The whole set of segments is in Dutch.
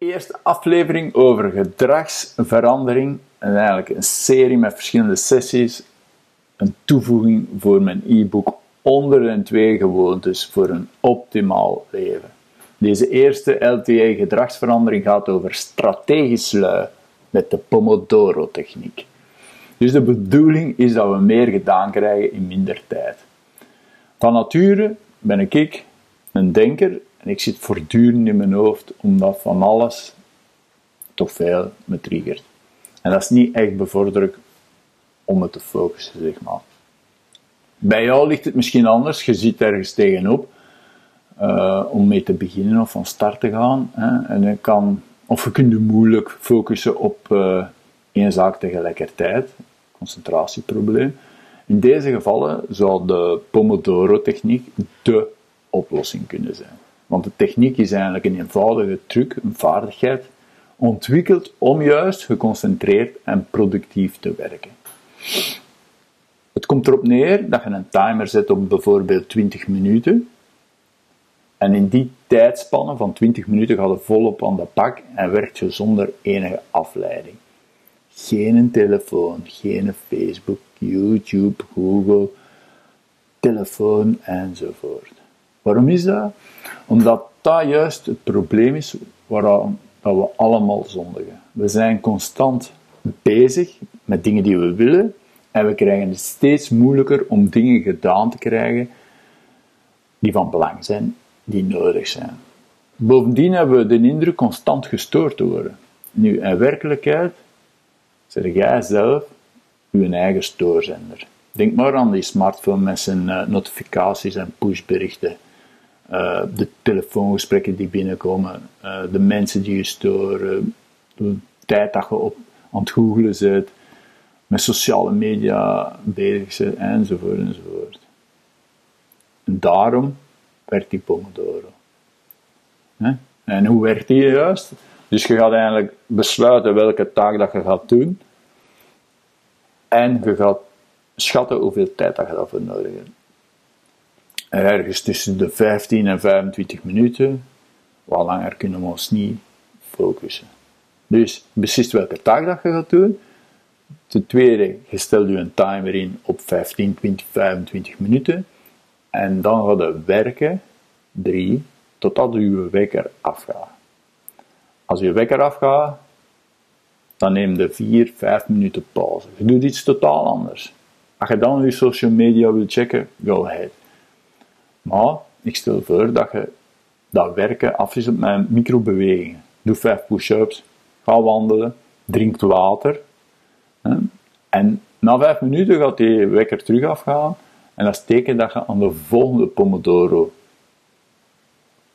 eerste aflevering over gedragsverandering. En eigenlijk een serie met verschillende sessies. Een toevoeging voor mijn e-book onder en twee gewoontes voor een optimaal leven. Deze eerste LTA gedragsverandering gaat over strategisch lui met de Pomodoro-techniek. Dus de bedoeling is dat we meer gedaan krijgen in minder tijd. Van nature ben ik een denker en ik zit voortdurend in mijn hoofd omdat van alles toch veel me triggert. En dat is niet echt bevorderlijk om me te focussen, zeg maar. Bij jou ligt het misschien anders, je zit ergens tegenop uh, om mee te beginnen of van start te gaan. Hè. En je kan, of je kunt je moeilijk focussen op uh, één zaak tegelijkertijd, concentratieprobleem. In deze gevallen zou de Pomodoro-techniek de oplossing kunnen zijn. Want de techniek is eigenlijk een eenvoudige truc, een vaardigheid, ontwikkeld om juist geconcentreerd en productief te werken. Het komt erop neer dat je een timer zet op bijvoorbeeld 20 minuten. En in die tijdspanne van 20 minuten gaat je volop aan de pak en werkt je zonder enige afleiding. Geen telefoon, geen Facebook, YouTube, Google, telefoon enzovoort. Waarom is dat? Omdat dat juist het probleem is waaraan dat we allemaal zondigen. We zijn constant bezig met dingen die we willen en we krijgen het steeds moeilijker om dingen gedaan te krijgen die van belang zijn, die nodig zijn. Bovendien hebben we de indruk constant gestoord te worden. Nu, in werkelijkheid zeg jij zelf uw eigen stoorzender. Denk maar aan die smartphone met zijn uh, notificaties en pushberichten. Uh, de telefoongesprekken die binnenkomen, uh, de mensen die je storen, de tijd dat je op aan het googelen bent, met sociale media bezig bent, enzovoort, enzovoort. En daarom werkt die Pomodoro. En hoe werkt die juist? Dus je gaat eigenlijk besluiten welke taak dat je gaat doen, en je gaat schatten hoeveel tijd dat je daarvoor nodig hebt. Ergens tussen de 15 en 25 minuten, wat langer kunnen we ons niet focussen. Dus beslist welke taak dat je gaat doen. Ten tweede, je stelt je een timer in op 15, 20, 25 minuten. En dan gaat je werken, drie, totdat je wekker afgaat. Als je wekker afgaat, dan neem je 4, 5 minuten pauze. Je doet iets totaal anders. Als je dan je social media wil checken, go ahead. Maar ik stel voor dat je dat werken afwisselt met microbewegingen. Doe 5 push-ups, ga wandelen, drink water. En na 5 minuten gaat die wekker terug afgaan. En dat is teken dat je aan de volgende Pomodoro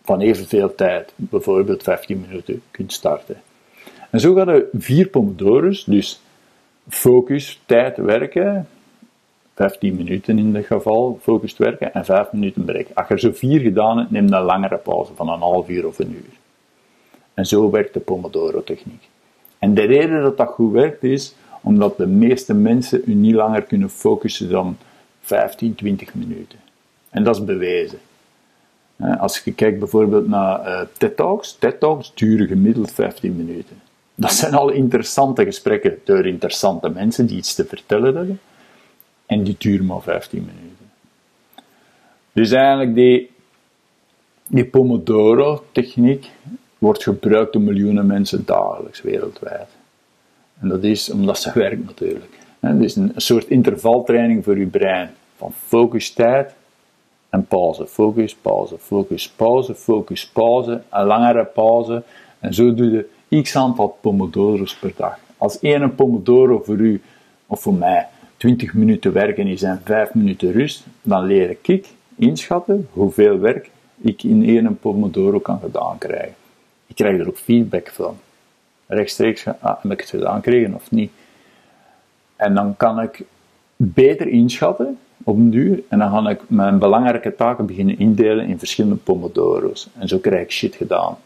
van evenveel tijd, bijvoorbeeld 15 minuten, kunt starten. En zo gaat je vier pomodoro's, dus focus, tijd werken, 15 minuten in dit geval, focust werken en 5 minuten break. Als je er zo vier gedaan hebt, neem een langere pauze van een half uur of een uur. En zo werkt de Pomodoro-techniek. En de reden dat dat goed werkt is omdat de meeste mensen u niet langer kunnen focussen dan 15, 20 minuten. En dat is bewezen. Als je kijkt bijvoorbeeld naar uh, TED Talks, TED Talks duren gemiddeld 15 minuten. Dat zijn al interessante gesprekken door interessante mensen die iets te vertellen hebben. En die duren maar 15 minuten. Dus eigenlijk die, die Pomodoro-techniek wordt gebruikt door miljoenen mensen dagelijks wereldwijd. En dat is omdat ze werkt natuurlijk. Het is een soort intervaltraining voor je brein. Van focustijd en pauze. Focus, pauze, focus, pauze, focus, pauze. Een langere pauze. En zo doe je x aantal pomodoro's per dag. Als één pomodoro voor u of voor mij 20 minuten werken is en 5 minuten rust, dan leer ik inschatten hoeveel werk ik in één pomodoro kan gedaan krijgen. Ik krijg er ook feedback van. Rechtstreeks, ah, heb ik het gedaan gekregen of niet? En dan kan ik beter inschatten op een duur en dan ga ik mijn belangrijke taken beginnen indelen in verschillende pomodoro's. En zo krijg ik shit gedaan.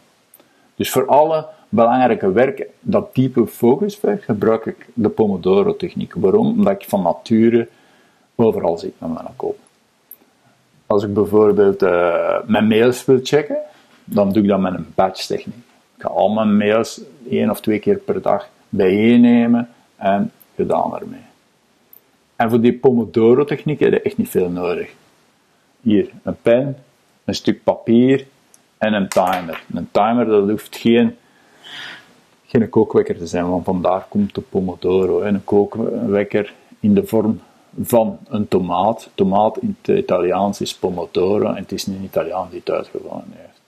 Dus voor alle belangrijke werk dat diepe focus vergt, gebruik ik de Pomodoro-techniek. Waarom? Omdat ik van nature overal zit met mijn kop. Als ik bijvoorbeeld uh, mijn mails wil checken, dan doe ik dat met een batch-techniek. Ik ga al mijn mails één of twee keer per dag bijeennemen en gedaan ermee. En voor die Pomodoro-techniek heb je echt niet veel nodig. Hier, een pen, een stuk papier en een timer. Een timer, dat hoeft geen, geen kookwekker te zijn, want vandaar komt de Pomodoro. Een kookwekker in de vorm van een tomaat. Tomaat in het Italiaans is Pomodoro en het is een Italiaan die het uitgevonden heeft.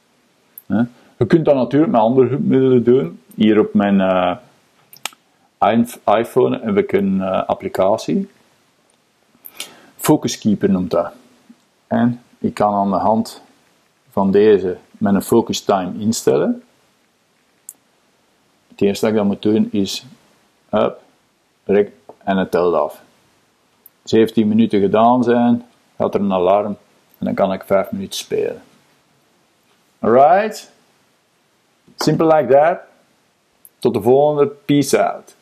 Je kunt dat natuurlijk met andere middelen doen. Hier op mijn uh, iPhone heb ik een uh, applicatie. Focus Keeper noemt dat. En ik kan aan de hand van deze mijn focus time instellen. Het eerste dat ik dan moet doen is up, rek en het telt af. 17 minuten gedaan zijn, gaat er een alarm en dan kan ik 5 minuten spelen. Alright? Simple like that. Tot de volgende. Peace out.